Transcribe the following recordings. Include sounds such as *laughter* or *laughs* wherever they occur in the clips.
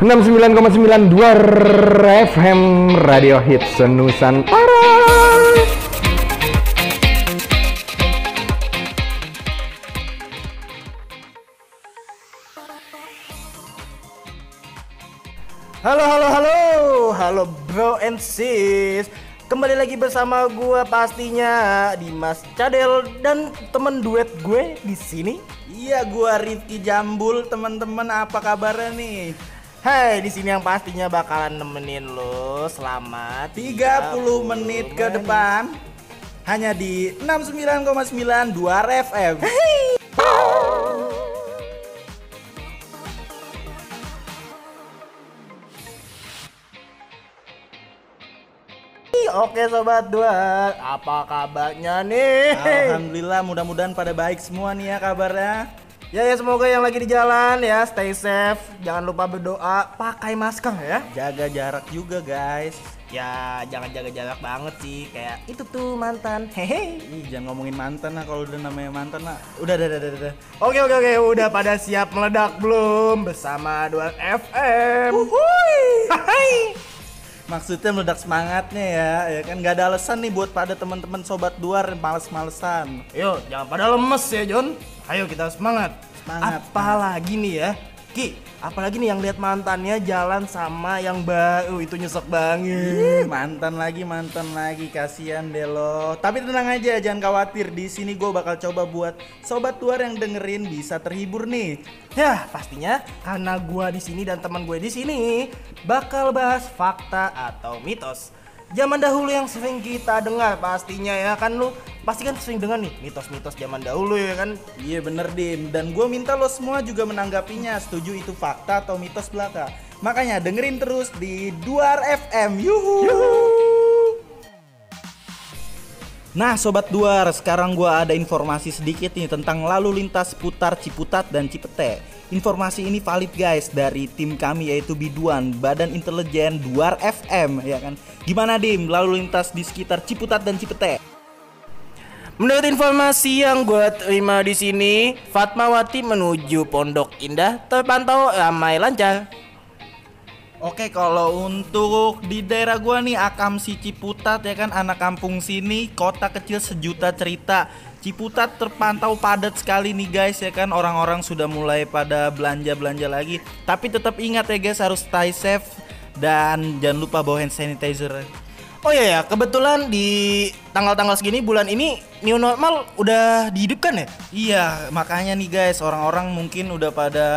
69,92 FM Radio Hits Nusantara. Halo halo halo, halo bro and sis. Kembali lagi bersama gua pastinya Dimas Cadel dan temen duet gue di sini. Iya, gua Rifki Jambul, teman-teman apa kabarnya nih? Hai, di sini yang pastinya bakalan nemenin lo selama 30 menit ke depan hanya di 69,9 2 FM. Oke sobat dua, apa kabarnya nih? Alhamdulillah, mudah-mudahan pada baik semua nih ya kabarnya. Ya ya semoga yang lagi di jalan ya stay safe, jangan lupa berdoa, pakai masker ya. Jaga jarak juga, guys. Ya jangan jaga jarak banget sih, kayak itu tuh mantan. Hehe. Ih, jangan ngomongin mantan lah kalau udah namanya mantan lah. Udah, udah, udah, udah, udah. Oke oke oke, udah pada siap meledak belum bersama dua FM? Hai. Maksudnya meledak semangatnya ya, ya kan nggak ada alasan nih buat pada teman-teman sobat duar yang males-malesan. Yuk, jangan pada lemes ya John. Ayo kita semangat. Semangat. Apalagi nih ya, Ki. Apalagi nih yang lihat mantannya jalan sama yang baru itu nyesek banget. Ih, mantan lagi, mantan lagi, kasihan deh lo. Tapi tenang aja, jangan khawatir. Di sini gue bakal coba buat sobat tuar yang dengerin bisa terhibur nih. Ya, pastinya karena gua di sini dan teman gue di sini bakal bahas fakta atau mitos. Zaman dahulu yang sering kita dengar pastinya ya kan lu pasti kan sering dengar nih mitos-mitos zaman dahulu ya kan. Iya bener Dim, dan gue minta lo semua juga menanggapinya. Setuju itu fakta atau mitos belaka. Makanya dengerin terus di Duar FM. Yuhu. Nah Sobat Duar, sekarang gua ada informasi sedikit nih tentang lalu lintas putar Ciputat dan Cipete. Informasi ini valid guys dari tim kami yaitu Biduan, Badan Intelijen Duar FM ya kan. Gimana Dim lalu lintas di sekitar Ciputat dan Cipete? Menurut informasi yang gue terima di sini, Fatmawati menuju Pondok Indah terpantau ramai lancar. Oke kalau untuk di daerah gua nih Akamsi Ciputat ya kan? Anak kampung sini kota kecil sejuta cerita. Ciputat terpantau padat sekali nih guys ya kan? Orang-orang sudah mulai pada belanja-belanja lagi. Tapi tetap ingat ya guys harus stay safe. Dan jangan lupa bawa hand sanitizer Oh iya ya, kebetulan di tanggal-tanggal segini bulan ini new normal udah dihidupkan ya? Iya makanya nih guys orang-orang mungkin udah pada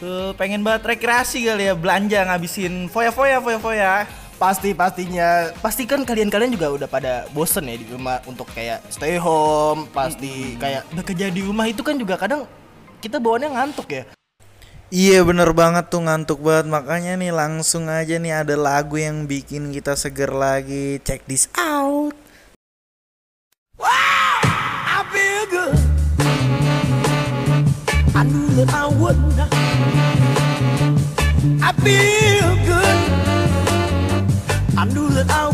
eh, pengen banget rekreasi kali ya belanja ngabisin. Foya-foya foya-foya Pasti pastinya, pasti kan kalian-kalian juga udah pada bosen ya di rumah untuk kayak stay home, pasti kayak bekerja di rumah. Itu kan juga kadang kita bawaannya ngantuk ya. Iya bener banget tuh ngantuk banget. Makanya nih langsung aja nih ada lagu yang bikin kita seger lagi. Check this out. I feel good. I knew that I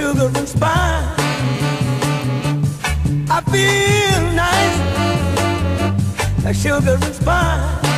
Sugar and spine. I feel nice, like sugar and spine.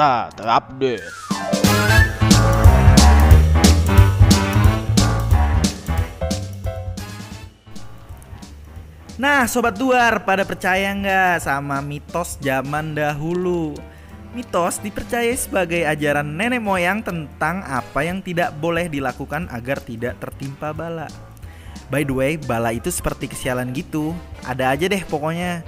Fakta terupdate. Nah, sobat duar, pada percaya nggak sama mitos zaman dahulu? Mitos dipercaya sebagai ajaran nenek moyang tentang apa yang tidak boleh dilakukan agar tidak tertimpa bala. By the way, bala itu seperti kesialan gitu. Ada aja deh pokoknya.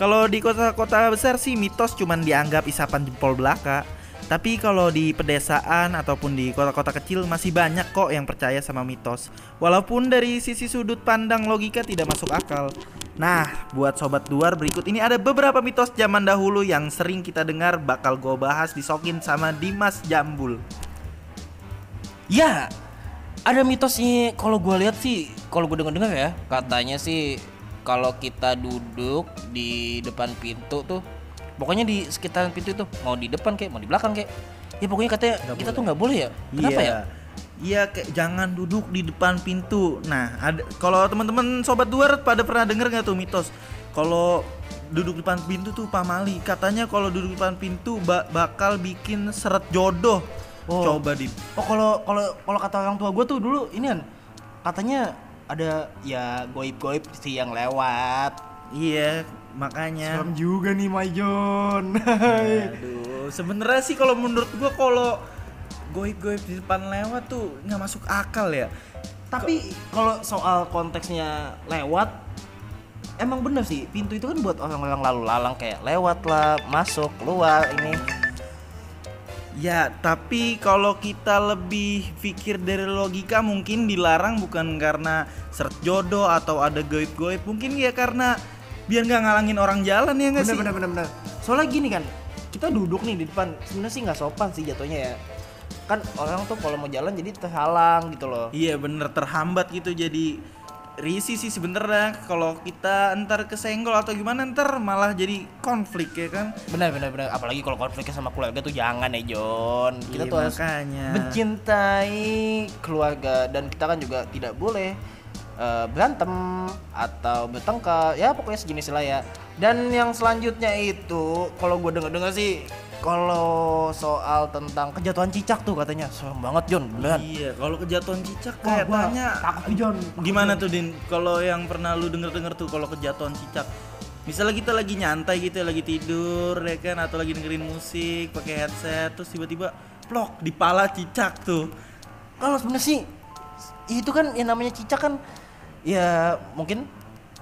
Kalau di kota-kota besar sih mitos cuman dianggap isapan jempol belaka. Tapi kalau di pedesaan ataupun di kota-kota kecil masih banyak kok yang percaya sama mitos. Walaupun dari sisi sudut pandang logika tidak masuk akal. Nah, buat sobat duar berikut ini ada beberapa mitos zaman dahulu yang sering kita dengar bakal gue bahas disokin sama Dimas Jambul. Ya, ada mitosnya kalau gue lihat sih, kalau gue dengar-dengar ya, katanya sih kalau kita duduk di depan pintu tuh, pokoknya di sekitaran pintu itu mau di depan kayak mau di belakang kayak, ya pokoknya katanya kita tuh nggak boleh ya. Kenapa iya. ya? Iya, kayak jangan duduk di depan pintu. Nah, ada kalau teman-teman sobat duar pada pernah denger nggak tuh mitos? Kalau duduk di depan pintu tuh pamali. Katanya kalau duduk di depan pintu ba- bakal bikin seret jodoh. Oh. Coba di Oh kalau kalau kalau kata orang tua gue tuh dulu ini kan katanya ada ya goib-goib sih yang lewat. Iya, makanya. juga nih Majon. *laughs* Aduh, sebenarnya sih kalau menurut gua kalau goib-goib di depan lewat tuh nggak masuk akal ya. Tapi kalau soal konteksnya lewat, emang bener sih pintu itu kan buat orang-orang lalu lalang kayak lewat lah, masuk, keluar ini. Ya, tapi kalau kita lebih pikir dari logika mungkin dilarang bukan karena seret jodoh atau ada goib-goib, mungkin ya karena biar nggak ngalangin orang jalan ya nggak sih? bener bener bener. Soalnya gini kan, kita duduk nih di depan, sebenarnya sih nggak sopan sih jatuhnya ya. Kan orang tuh kalau mau jalan jadi terhalang gitu loh. Iya bener terhambat gitu jadi risi sih sebenernya kalau kita ntar kesenggol atau gimana ntar malah jadi konflik ya kan Bener bener bener. Apalagi kalau konfliknya sama keluarga tuh jangan ya John. Kita Iya, tuh harus makanya. mencintai keluarga dan kita kan juga tidak boleh eh, berantem atau bertengkar ya pokoknya sejenis lah ya dan yang selanjutnya itu kalau gue denger dengar sih kalau soal tentang kejatuhan cicak tuh katanya serem banget John beneran Iya, kalau kejatuhan cicak Wah, gua kayaknya takut John. Gimana tuh Din? Kalau yang pernah lu denger-denger tuh kalau kejatuhan cicak. Misalnya kita lagi nyantai gitu, lagi tidur ya kan atau lagi dengerin musik pakai headset terus tiba-tiba plok di pala cicak tuh. kalau sebenarnya sih itu kan yang namanya cicak kan ya mungkin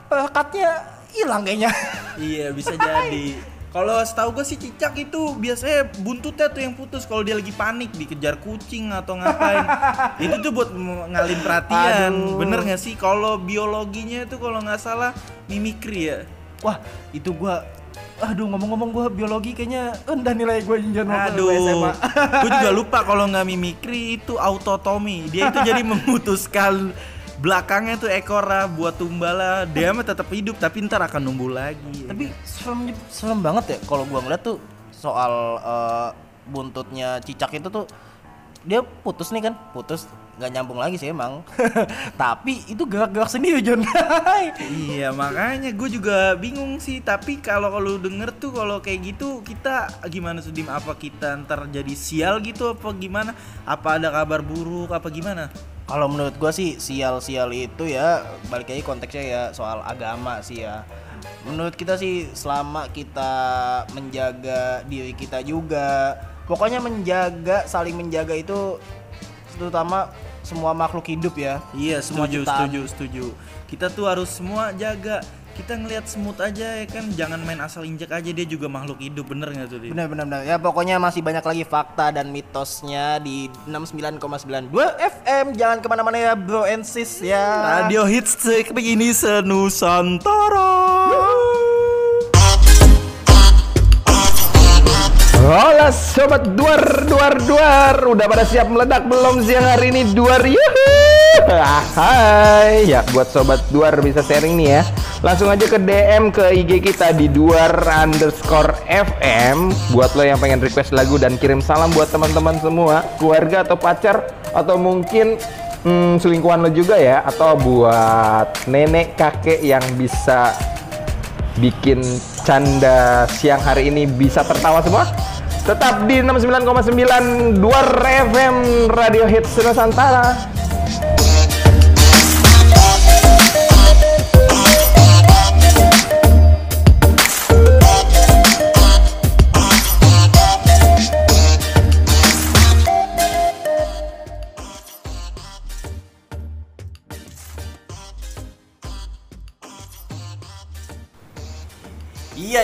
pelekatnya hilang kayaknya Iya, bisa *laughs* jadi. Kalau setahu gue sih cicak itu biasanya buntutnya tuh yang putus kalau dia lagi panik dikejar kucing atau ngapain. *laughs* itu tuh buat ngalin perhatian. Aduh. Bener nggak sih? Kalau biologinya itu kalau nggak salah mimikri ya. wah itu gua aduh ngomong-ngomong gua biologi kayaknya rendah nilai gue jenjang waktu Aduh, SMA gue juga *laughs* lupa kalau nggak mimikri itu autotomi. Dia itu jadi *laughs* memutuskan belakangnya tuh ekornya buat tumbala. Dia mah tetap hidup tapi ntar akan numbuh lagi. tapi serem serem banget ya kalau gua ngeliat tuh soal eh, buntutnya cicak itu tuh dia putus nih kan putus nggak nyambung lagi sih emang *laughs* tapi itu gerak-gerak sendiri John *laughs* Iya makanya gue juga bingung sih tapi kalau lu denger tuh kalau kayak gitu kita gimana Dim? apa kita ntar jadi sial gitu apa gimana apa ada kabar buruk apa gimana Kalau menurut gua sih sial-sial itu ya balik lagi konteksnya ya soal agama sih ya. Menurut kita sih selama kita menjaga diri kita juga, pokoknya menjaga saling menjaga itu terutama semua makhluk hidup ya. Iya Semua setuju setuju setuju. Kita tuh harus semua jaga. Kita ngelihat semut aja ya kan, jangan main asal injek aja dia juga makhluk hidup bener nggak tuh? Dim? Benar benar benar. Ya pokoknya masih banyak lagi fakta dan mitosnya di 69,92 FM. Jangan ke mana-mana ya bro and sis ya. Radio hits begini senusantara. Hola sobat duar duar duar. Udah pada siap meledak belum siang hari ini duar? Yuhu! Hai. Ya buat sobat duar bisa sharing nih ya. Langsung aja ke DM ke IG kita di duar underscore FM Buat lo yang pengen request lagu dan kirim salam buat teman-teman semua Keluarga atau pacar Atau mungkin hmm, selingkuhan lo juga ya. Atau buat nenek kakek yang bisa bikin canda siang hari ini bisa tertawa semua. Tetap di 69,9 Duar FM Radio Hits Nusantara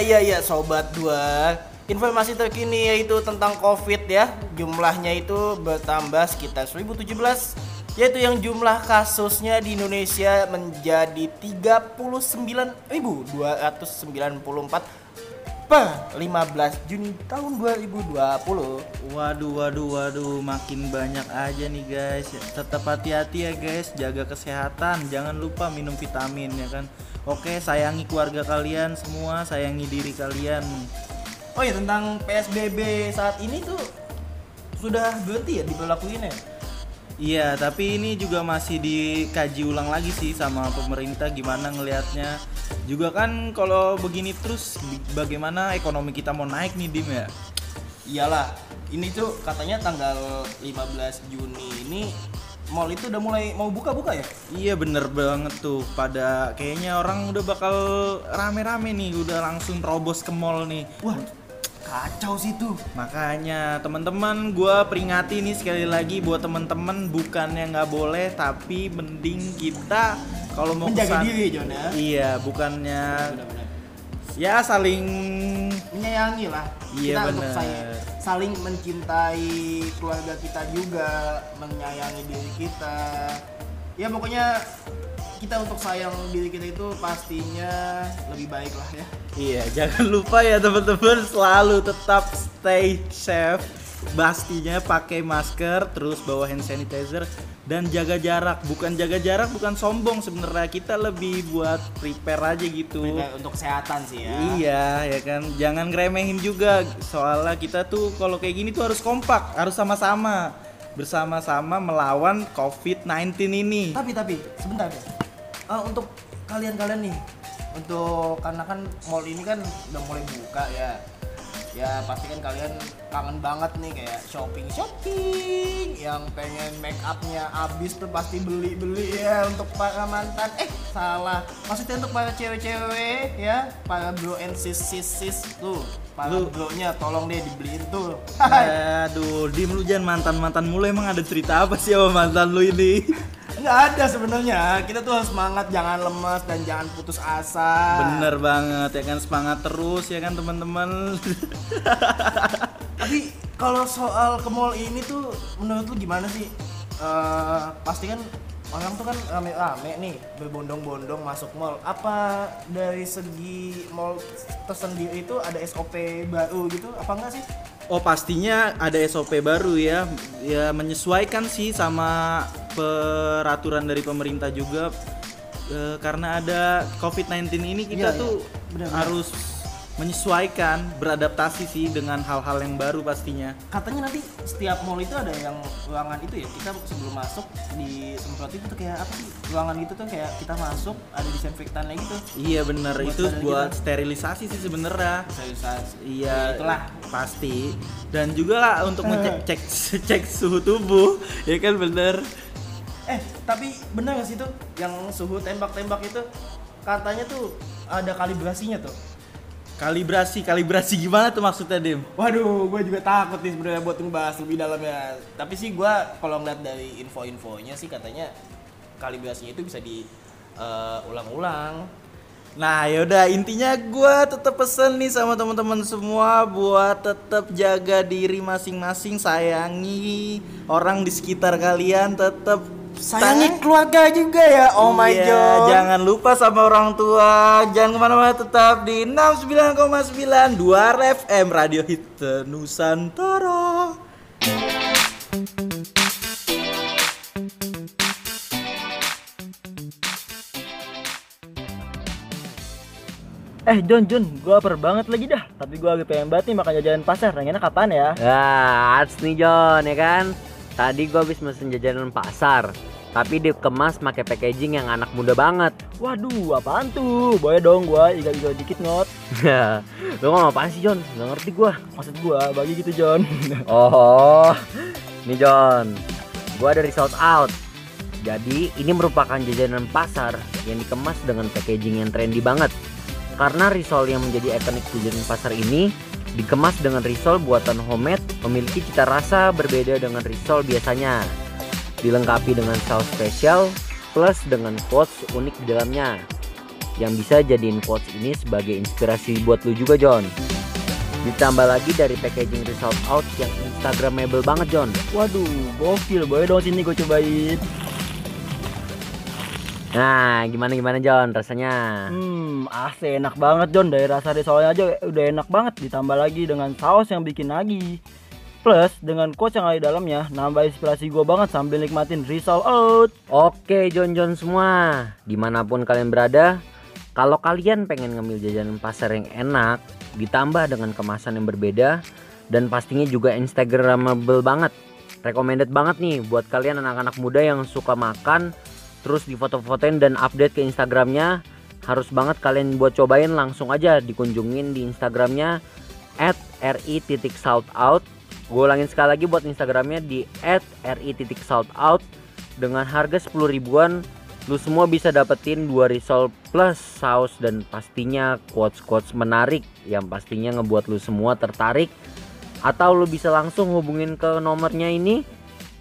Iya iya sobat dua. Informasi terkini yaitu tentang Covid ya. Jumlahnya itu bertambah sekitar 1017 yaitu yang jumlah kasusnya di Indonesia menjadi 39.294 per 15 Juni tahun 2020. Waduh, waduh, waduh, makin banyak aja nih guys. Tetap hati-hati ya guys, jaga kesehatan. Jangan lupa minum vitamin ya kan. Oke, sayangi keluarga kalian semua, sayangi diri kalian. Oh ya tentang PSBB saat ini tuh sudah berhenti ya diberlakuin ya? Iya, tapi ini juga masih dikaji ulang lagi sih sama pemerintah gimana ngelihatnya. Juga kan kalau begini terus bagaimana ekonomi kita mau naik nih Dim ya? Iyalah, ini tuh katanya tanggal 15 Juni ini mall itu udah mulai mau buka-buka ya? Iya bener banget tuh pada kayaknya orang udah bakal rame-rame nih udah langsung terobos ke mall nih. Wah, kacau sih tuh. Makanya teman-teman gua peringati nih sekali lagi buat teman-teman bukannya nggak boleh tapi mending kita kalau mau Menjaga kesan- diri, Jon, ya. Iya, bukannya Benar-benar. ya saling Menyayangi lah. Iya, kita untuk bener. saya saling mencintai keluarga kita juga, menyayangi diri kita. Ya pokoknya kita untuk sayang diri kita itu pastinya lebih baik lah ya. Iya, jangan lupa ya teman-teman selalu tetap stay safe. Pastinya pakai masker, terus bawa hand sanitizer dan jaga jarak. Bukan jaga jarak, bukan sombong sebenarnya. Kita lebih buat prepare aja gitu. Prepare untuk kesehatan sih ya. Iya, ya kan. Jangan ngeremehin juga. Soalnya kita tuh kalau kayak gini tuh harus kompak, harus sama-sama bersama-sama melawan COVID-19 ini. Tapi tapi sebentar ya. Eh, untuk kalian-kalian nih, untuk karena kan mall ini kan udah mulai buka ya. Ya pasti kan kalian kangen banget nih kayak shopping shopping yang pengen make upnya habis tuh pasti beli beli ya untuk para mantan. Eh salah. Maksudnya untuk para cewek-cewek ya para bro and sis sis sis tuh. Para Lu- bro nya tolong deh dibeliin tuh. Aduh, dim lu jangan mantan-mantan mulu. Emang ada cerita apa sih sama mantan lu ini? *laughs* nggak ada sebenarnya. Kita tuh harus semangat jangan lemas dan jangan putus asa. Bener banget ya kan? Semangat terus ya kan teman-teman. *laughs* tapi kalau soal ke mall ini tuh menurut lu gimana sih? Eh, pasti kan orang tuh kan rame-rame nih berbondong-bondong masuk mall. Apa dari segi mall tersendiri itu ada SOP baru gitu? Apa enggak sih? Oh pastinya ada SOP baru ya, ya menyesuaikan sih sama peraturan dari pemerintah juga. Eh, karena ada COVID-19 ini kita Iya, iya. tuh Benar-benar. harus menyesuaikan, beradaptasi sih dengan hal-hal yang baru pastinya. katanya nanti setiap mall itu ada yang ruangan itu ya kita sebelum masuk di semprot itu tuh kayak apa sih ruangan itu tuh kayak kita masuk ada disinfektannya gitu Iya bener Buat itu buat kita. sterilisasi sih sebenarnya. Sterilisasi. Iya Ya, itulah pasti dan juga lah untuk ngecek cek *laughs* cek suhu tubuh ya kan bener Eh, tapi bener gak sih tuh yang suhu tembak-tembak itu katanya tuh ada kalibrasinya tuh. Kalibrasi, kalibrasi *laughs* gimana tuh maksudnya Dim? Waduh, gue juga takut nih sebenarnya buat ngebahas lebih dalam ya. Tapi sih gue kalau ngeliat dari info-infonya sih katanya kalibrasinya itu bisa diulang-ulang. Nah yaudah intinya gua tetap pesen nih sama teman-teman semua buat tetap jaga diri masing-masing sayangi orang di sekitar kalian tetap Sayangi keluarga juga ya. Oh my Iya, god. Jangan lupa sama orang tua Jangan ke mana-mana tetap di 69,9 2 FM Radio Hit Nusantara Eh John John, gua lapar banget lagi dah. Tapi gua lagi pengen banget nih makan jajanan pasar. Yang enak kapan ya? Ya, arts nih John ya kan. Tadi gua habis mesen jajanan pasar, tapi dikemas pakai packaging yang anak muda banget. Waduh, apaan tuh? Boleh dong gua iga-iga dikit ngot. Lo *laughs* ngomong apaan sih John? Gak ngerti gua. Maksud gua bagi gitu John. *laughs* Oh, nih John, gua dari South Out. Jadi ini merupakan jajanan pasar yang dikemas dengan packaging yang trendy banget. Karena risol yang menjadi ikonik jajanan pasar ini dikemas dengan risol buatan homemade memiliki cita rasa berbeda dengan risol biasanya. Dilengkapi dengan saus spesial plus dengan quotes unik di dalamnya. Yang bisa jadiin quotes ini sebagai inspirasi buat lu juga John. Ditambah lagi dari packaging result out yang instagramable banget John. Waduh, gokil. Boleh dong sini gua cobain. Nah, gimana gimana John rasanya? Hmm, asli enak banget John. Dari rasa risolnya aja udah enak banget. Ditambah lagi dengan saus yang bikin lagi. Plus dengan coach yang ada di dalamnya nambah inspirasi gua banget sambil nikmatin risol out. Oke John John semua, di mana pun kalian berada, kalau kalian pengen ngemil jajanan pasar yang enak, ditambah dengan kemasan yang berbeda, dan pastinya juga instagramable banget, recommended banget nih buat kalian anak-anak muda yang suka makan, terus di foto-fotoin dan update ke instagramnya, harus banget kalian buat cobain langsung aja dikunjungin di instagramnya at ri titik out. Gue ulangin sekali lagi buat instagramnya di at ri titik out. Dengan harga 10 ribuan lu semua bisa dapetin dua risol plus saus dan pastinya quotes-quotes menarik yang pastinya ngebuat lu semua tertarik. Atau lu bisa langsung hubungin ke nomornya ini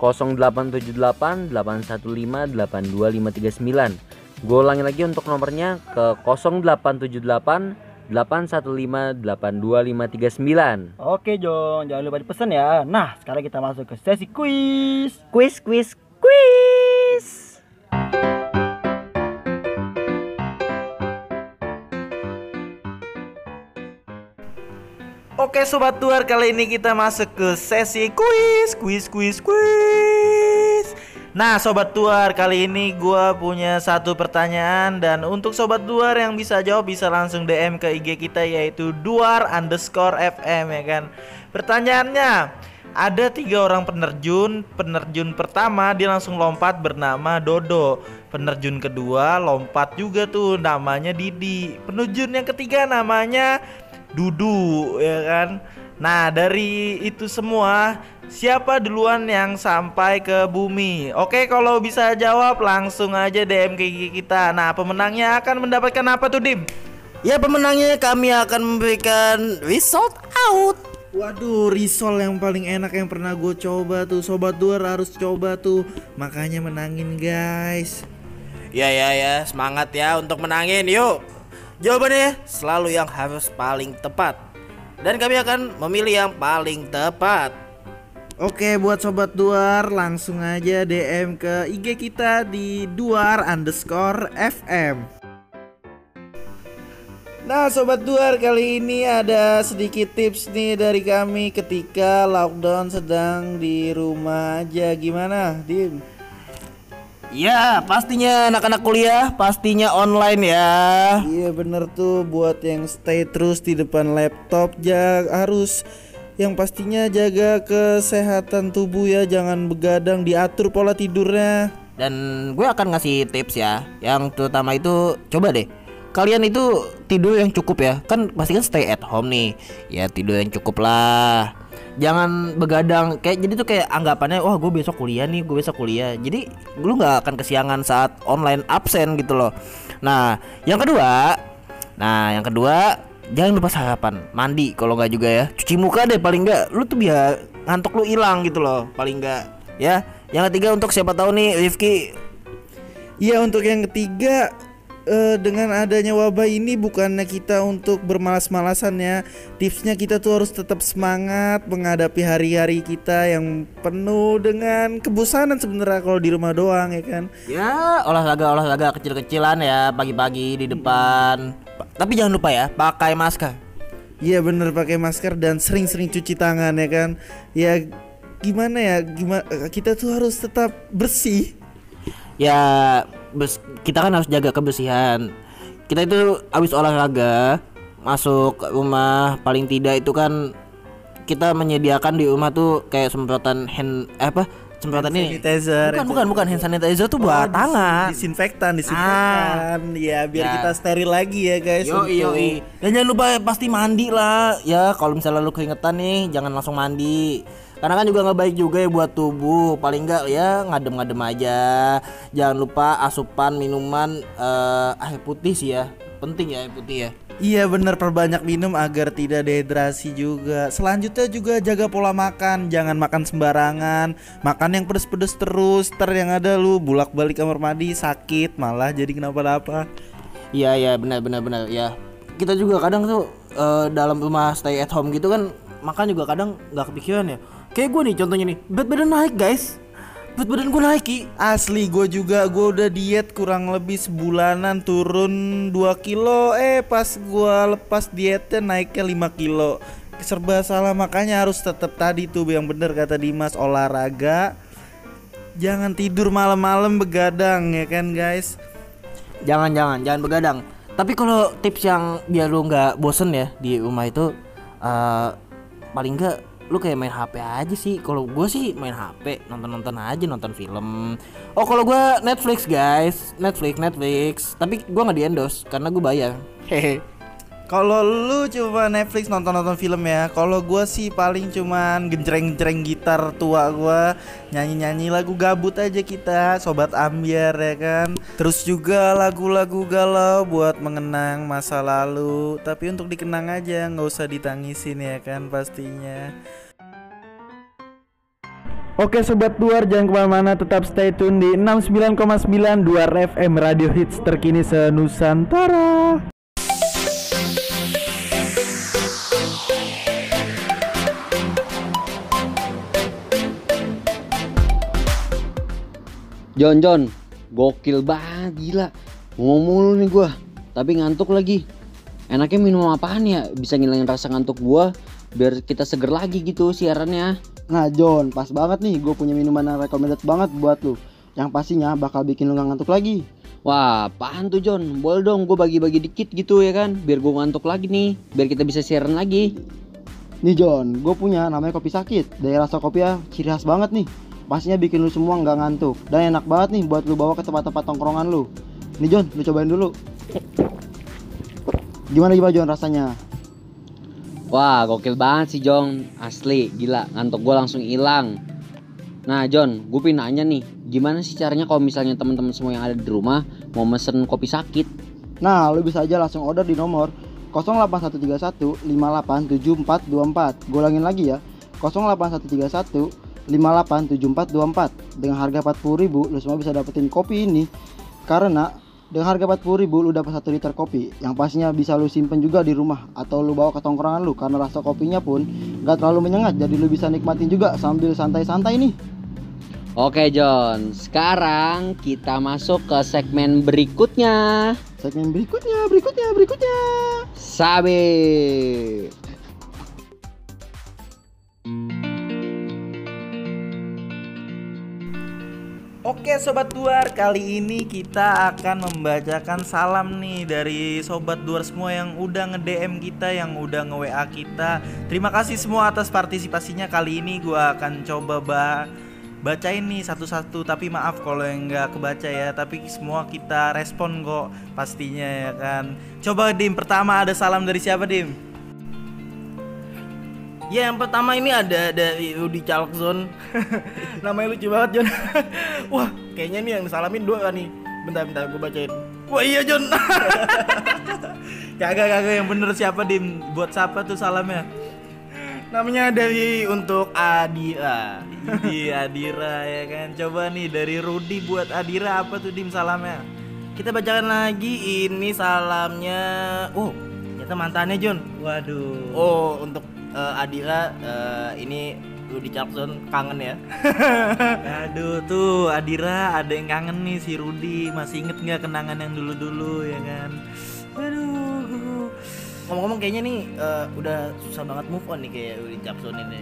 0878 815 82539 gue ulangi lagi untuk nomornya ke 0878 815 82539 Oke John, jangan lupa dipesan ya. Nah, sekarang kita masuk ke sesi quiz. Quiz quiz quiz Oke sobat tuar kali ini kita masuk ke sesi quiz quiz quiz quiz Nah sobat tuar kali ini gua punya satu pertanyaan dan untuk sobat duar yang bisa jawab bisa langsung DM ke IG kita yaitu duar underscore FM ya kan? Pertanyaannya ada tiga orang penerjun. Penerjun pertama dia langsung lompat bernama Dodo. Penerjun kedua lompat juga tuh namanya Didi. Penerjun yang ketiga namanya Dudu ya kan Nah dari itu semua Siapa duluan yang sampai ke bumi Oke kalau bisa jawab langsung aja DM ke kita Nah pemenangnya akan mendapatkan apa tuh Dim? Ya pemenangnya kami akan memberikan result out. Waduh, risol yang paling enak yang pernah gue coba tuh Sobat Duar harus coba tuh Makanya menangin guys Ya ya ya, semangat ya untuk menangin. Yuk. Jawabannya selalu yang harus paling tepat. Dan kami akan memilih yang paling tepat. Oke buat Sobat Duar langsung aja DM ke IG kita di duar underscore FM Nah Sobat Duar kali ini ada sedikit tips nih dari kami ketika lockdown sedang di rumah aja Gimana Dim? Ya, pastinya anak-anak kuliah pastinya online ya. Iya bener tuh buat yang stay terus di depan laptop ya harus yang pastinya jaga kesehatan tubuh ya jangan begadang diatur pola tidurnya Dan gue akan ngasih tips ya. Yang terutama itu coba deh. Kalian itu tidur yang cukup ya. Kan pasti kan stay at home nih. Ya tidur yang cukup lah. jangan begadang. Kayak jadi tuh kayak anggapannya wah gue besok kuliah nih gue besok kuliah. Jadi lu nggak akan kesiangan saat online absen gitu loh. Nah yang kedua nah yang kedua jangan lupa sarapan. Mandi kalau nggak juga ya. Cuci muka deh paling nggak. Lu tuh biar ngantuk lu hilang gitu loh paling nggak. Ya yang ketiga untuk siapa tahu nih Rifki. Iya untuk yang ketiga eh, dengan adanya wabah ini bukannya kita untuk bermalas-malasan ya Tipsnya kita tuh harus tetap semangat menghadapi hari-hari kita yang penuh dengan kebosanan sebenarnya kalau di rumah doang ya kan? Ya olahraga olahraga kecil-kecilan ya pagi-pagi di depan. Pa- Tapi jangan lupa ya pakai masker. Iya bener pakai masker dan sering-sering cuci tangan ya kan? Ya gimana ya? Gimana kita tuh harus tetap bersih. Ya kita kan harus jaga kebersihan. Kita itu habis olahraga masuk rumah paling tidak itu kan kita menyediakan di rumah tuh kayak semprotan hand eh, apa semprotan ini sanitizer. bukan bukan bukan hand sanitizer tuh buat Oh, tangan Disinfektan, disinfektan. ya biar Ya. kita steril lagi ya guys. Yo untuk- Dan jangan lupa pasti mandi lah. Ya kalau misalnya lu keringetan nih jangan langsung mandi. Karena kan juga nggak baik juga ya buat tubuh. Paling nggak ya ngadem-ngadem aja. Jangan lupa asupan minuman eh, air putih sih ya. Penting ya air putih ya. Iya bener perbanyak minum agar tidak dehidrasi juga Selanjutnya juga jaga pola makan Jangan makan sembarangan Makan yang pedes-pedes terus Ter yang ada lu bulak balik kamar mandi sakit Malah jadi kenapa-napa Iya iya benar benar benar ya. Kita juga kadang tuh eh, dalam rumah stay at home gitu kan makan juga kadang nggak kepikiran ya. Kayak gue nih contohnya nih berat badan naik guys. Berat badan gue naik Ki. Asli gue juga gue udah diet kurang lebih sebulanan turun 2 kilo Eh pas gue lepas dietnya naiknya 5 kilo Serba salah makanya harus tetap tadi tuh yang bener kata Dimas olahraga Jangan tidur malam-malam begadang ya kan guys Jangan jangan jangan begadang. Tapi kalau tips yang biar lu nggak bosen ya di rumah itu eh paling nggak lu kayak main HP aja sih. Kalau gue sih main HP nonton-nonton aja nonton film. Oh kalau gue Netflix guys, Netflix Netflix. Tapi gue nggak di endorse karena gue bayar. Hehe. Kalau lu cuma Netflix nonton-nonton film ya Kalau gua sih paling cuman genjreng-genjreng gitar tua gua Nyanyi-nyanyi lagu gabut aja kita Sobat ambiar ya kan Terus juga lagu-lagu galau buat mengenang masa lalu Tapi untuk dikenang aja nggak usah ditangisin ya kan pastinya Oke sobat Duar jangan ke mana-mana tetap stay tune di 69,9 Duar FM Radio Hits terkini se-Nusantara John John, gokil banget gila. Ngomong mulu nih gua, tapi ngantuk lagi. Enaknya minum apaan ya? Bisa ngilangin rasa ngantuk gua biar kita seger lagi gitu siarannya. Nah John, pas banget nih gue punya minuman yang recommended banget buat lu. Yang pastinya bakal bikin lu gak ngantuk lagi. Wah, apaan tuh John? Boleh dong gue bagi-bagi dikit gitu ya kan? Biar gue ngantuk lagi nih. Biar kita bisa siaran lagi. Nih John, gue punya namanya kopi sakit. Dari rasa kopi ya ciri khas banget nih. Pastinya bikin lu semua nggak ngantuk. Dan enak banget nih buat lu bawa ke tempat-tempat tongkrongan lu. Nih John, lu cobain dulu. Gimana gimana John rasanya? Wah, gokil banget sih John Asli, gila Ngantuk gue langsung hilang Nah John, gue pengen nanya nih Gimana sih caranya kalau misalnya teman-teman semua yang ada di rumah Mau mesen kopi sakit Nah, lu bisa aja langsung order di nomor 08131 587424. Gue ulangin lagi ya. 08131 587424. Dengan harga 40.000 lu semua bisa dapetin kopi ini. Karena dengan harga 40.000 lu dapat 1 liter kopi. Yang pastinya bisa lu simpen juga di rumah atau lu bawa ke tongkrongan lu. Karena rasa kopinya pun gak terlalu menyengat. Jadi lu bisa nikmatin juga sambil santai-santai nih. Oke John, sekarang kita masuk ke segmen berikutnya. Segmen berikutnya, berikutnya, berikutnya. Sabe Oke Sobat Duar, kali ini kita akan membacakan salam nih dari Sobat Duar semua yang udah nge-DM kita, yang udah nge-WA kita. Terima kasih semua atas partisipasinya kali ini. Gua akan coba ba bacain nih satu-satu Tapi maaf kalau yang nggak kebaca ya, tapi semua kita respon kok pastinya ya kan. Coba Dim, pertama ada salam dari siapa Dim? Ya yang pertama ini ada dari Rudy Charlson *laughs* Namanya lucu banget John. *laughs* Wah, kayaknya nih yang disalamin dua nih. Bentar bentar gue bacain. Wah iya John. *laughs* Kagak kagak yang bener siapa Dim Buat siapa tuh salamnya Namanya dari untuk Adira. Di Adira ya kan Coba nih dari Rudy buat Adira apa tuh Dim salamnya Kita bacakan lagi ini salamnya. Oh, ternyata mantannya John. Waduh Oh, untuk eh, Adira eh, ini Rudy Charlson kangen ya. *laughs* Aduh tuh Adira ada yang kangen nih si Rudy. Masih inget nggak kenangan yang dulu-dulu ya kan? Aduh. Ngomong-ngomong kayaknya nih eh, udah susah banget move on nih kayak Rudy Charlson ini.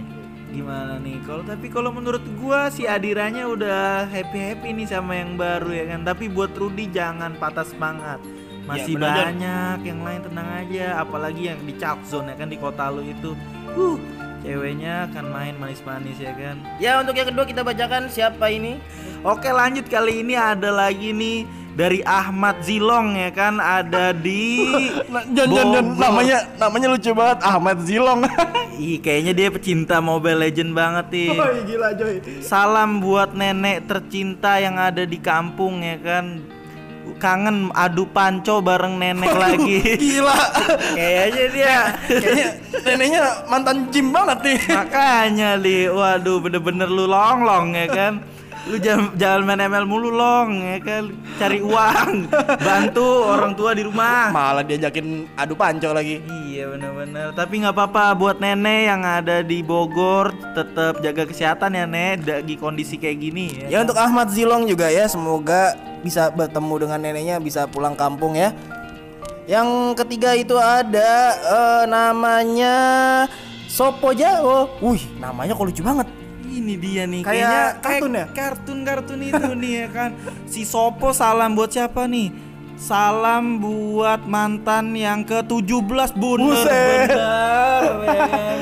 Gimana nih? Kalau tapi kalau menurut gua si Adiranya udah happy-happy nih sama yang baru ya kan? Tapi buat Rudy jangan patah semangat masih bener, Jon. banyak yang lain tenang aja apalagi yang di Chalk Zone ya kan di kota lu itu uh ceweknya akan main manis-manis ya kan Ya untuk yang kedua kita bacakan siapa ini? Oke lanjut kali ini ada lagi nih dari Ahmad Zilong ya kan ada di *laughs* John John Bogor. namanya namanya lucu banget Ahmad Zilong. *laughs* Ih kayaknya dia pecinta Mobile Legend banget nih Woi gila Joy. Salam buat nenek tercinta yang ada di kampung ya kan Kangen adu panco bareng nenek lagi Gila. Kayaknya dia Kayaknya neneknya mantan gym banget nih. Makanya li, waduh bener-bener lu long-long ya kan Lu jangan, jangan main ML mulu long ya kan Cari uang Bantu orang tua di rumah Malah diajakin adu panco lagi. Iya bener-bener Tapi nggak apa-apa buat nenek yang ada di Bogor Tetap jaga kesehatan ya nek Di kondisi kayak gini ya Ya untuk Ahmad Zilong juga ya semoga bisa bertemu dengan neneknya bisa pulang kampung ya. Yang ketiga itu ada eh, namanya Sopo Jawa. Wih, namanya kok lucu banget. Ini dia nih Kayak kayaknya kartun ya? Kartun-kartun itu *laughs* nih ya kan. Si Sopo salam buat siapa nih? Salam buat mantan yang ke-17 bener Buset. bener *laughs* ya kan.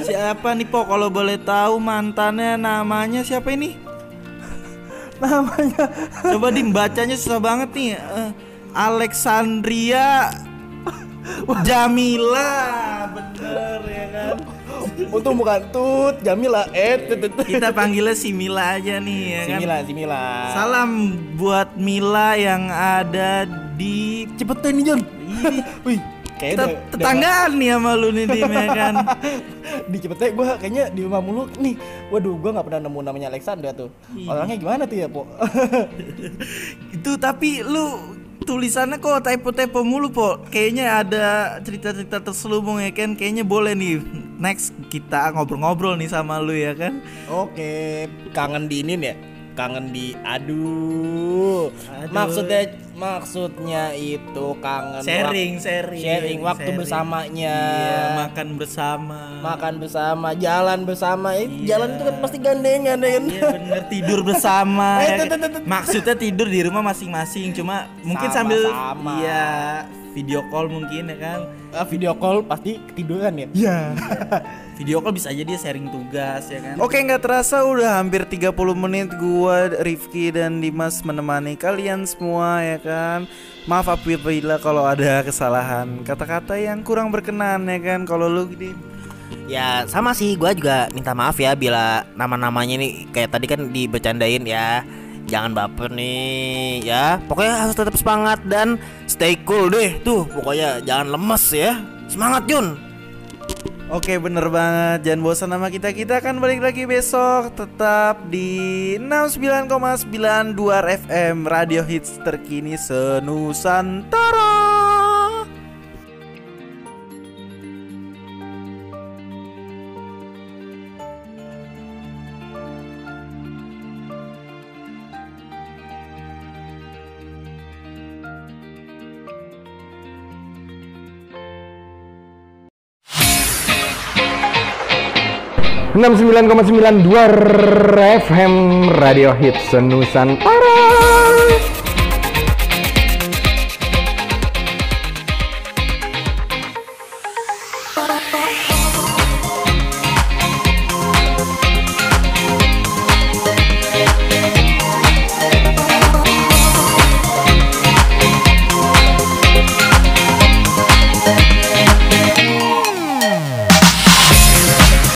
Siapa nih Po kalau boleh tahu mantannya namanya siapa ini? *laughs* Namanya Coba dim bacanya susah banget nih. Eh, Alexandria Jamila bener ya kan. Untung bukan Tut, Jamila, eh tut, tut, tut. Kita panggilnya si Mila aja nih ya Si kan. Mila, si Mila. Salam buat Mila yang ada di Cepetan nih John. Ih, *laughs* Wih, kayaknya tet- tetanggaan nih sama lu nih Dim ya kan. *laughs* di Cepete gue kayaknya di rumah mulu nih. Waduh, gue nggak pernah nemu namanya Alexandra tuh. Orangnya gimana tuh ya, Po? *laughs* Itu tapi lu tulisannya kok typo-typo mulu po. Kayaknya ada cerita-cerita terselubung ya kan Kayaknya boleh nih Next kita ngobrol-ngobrol nih sama lu ya kan? Oke, kangen diinin ya? Kangen di aduh. Maksudnya maksudnya itu kangen Sharing, sharing sharing waktu sharing. bersamanya. Iya makan bersama Makan bersama, jalan bersama. Eh, jalan itu kan pasti gandengan ya kan. Iya bener tidur bersama *laughs* Eh, ya kan? Maksudnya tidur di rumah masing-masing Cuma mungkin sambil Sama-sama. Iya video call mungkin ya kan Ah, video call pasti ketiduran ya. Iya. *laughs* Video call bisa aja dia sharing tugas ya kan Oke nggak terasa udah hampir 30 menit gua Rifki dan Dimas menemani kalian semua ya kan Maaf apabila kalau ada kesalahan Kata-kata yang kurang berkenan ya kan Kalau lu gini Ya sama sih, gua juga minta maaf ya bila nama-namanya nih kayak tadi kan dibercandain ya. Jangan baper nih ya. Pokoknya harus tetap semangat dan stay cool deh tuh. Pokoknya jangan lemes ya. Semangat Jun. Oke bener banget. Jangan bosan sama kita. Kita akan balik lagi besok Tetap di 69,92 FM Radio Hits terkini Senusantara FM Radio Hits Nusantara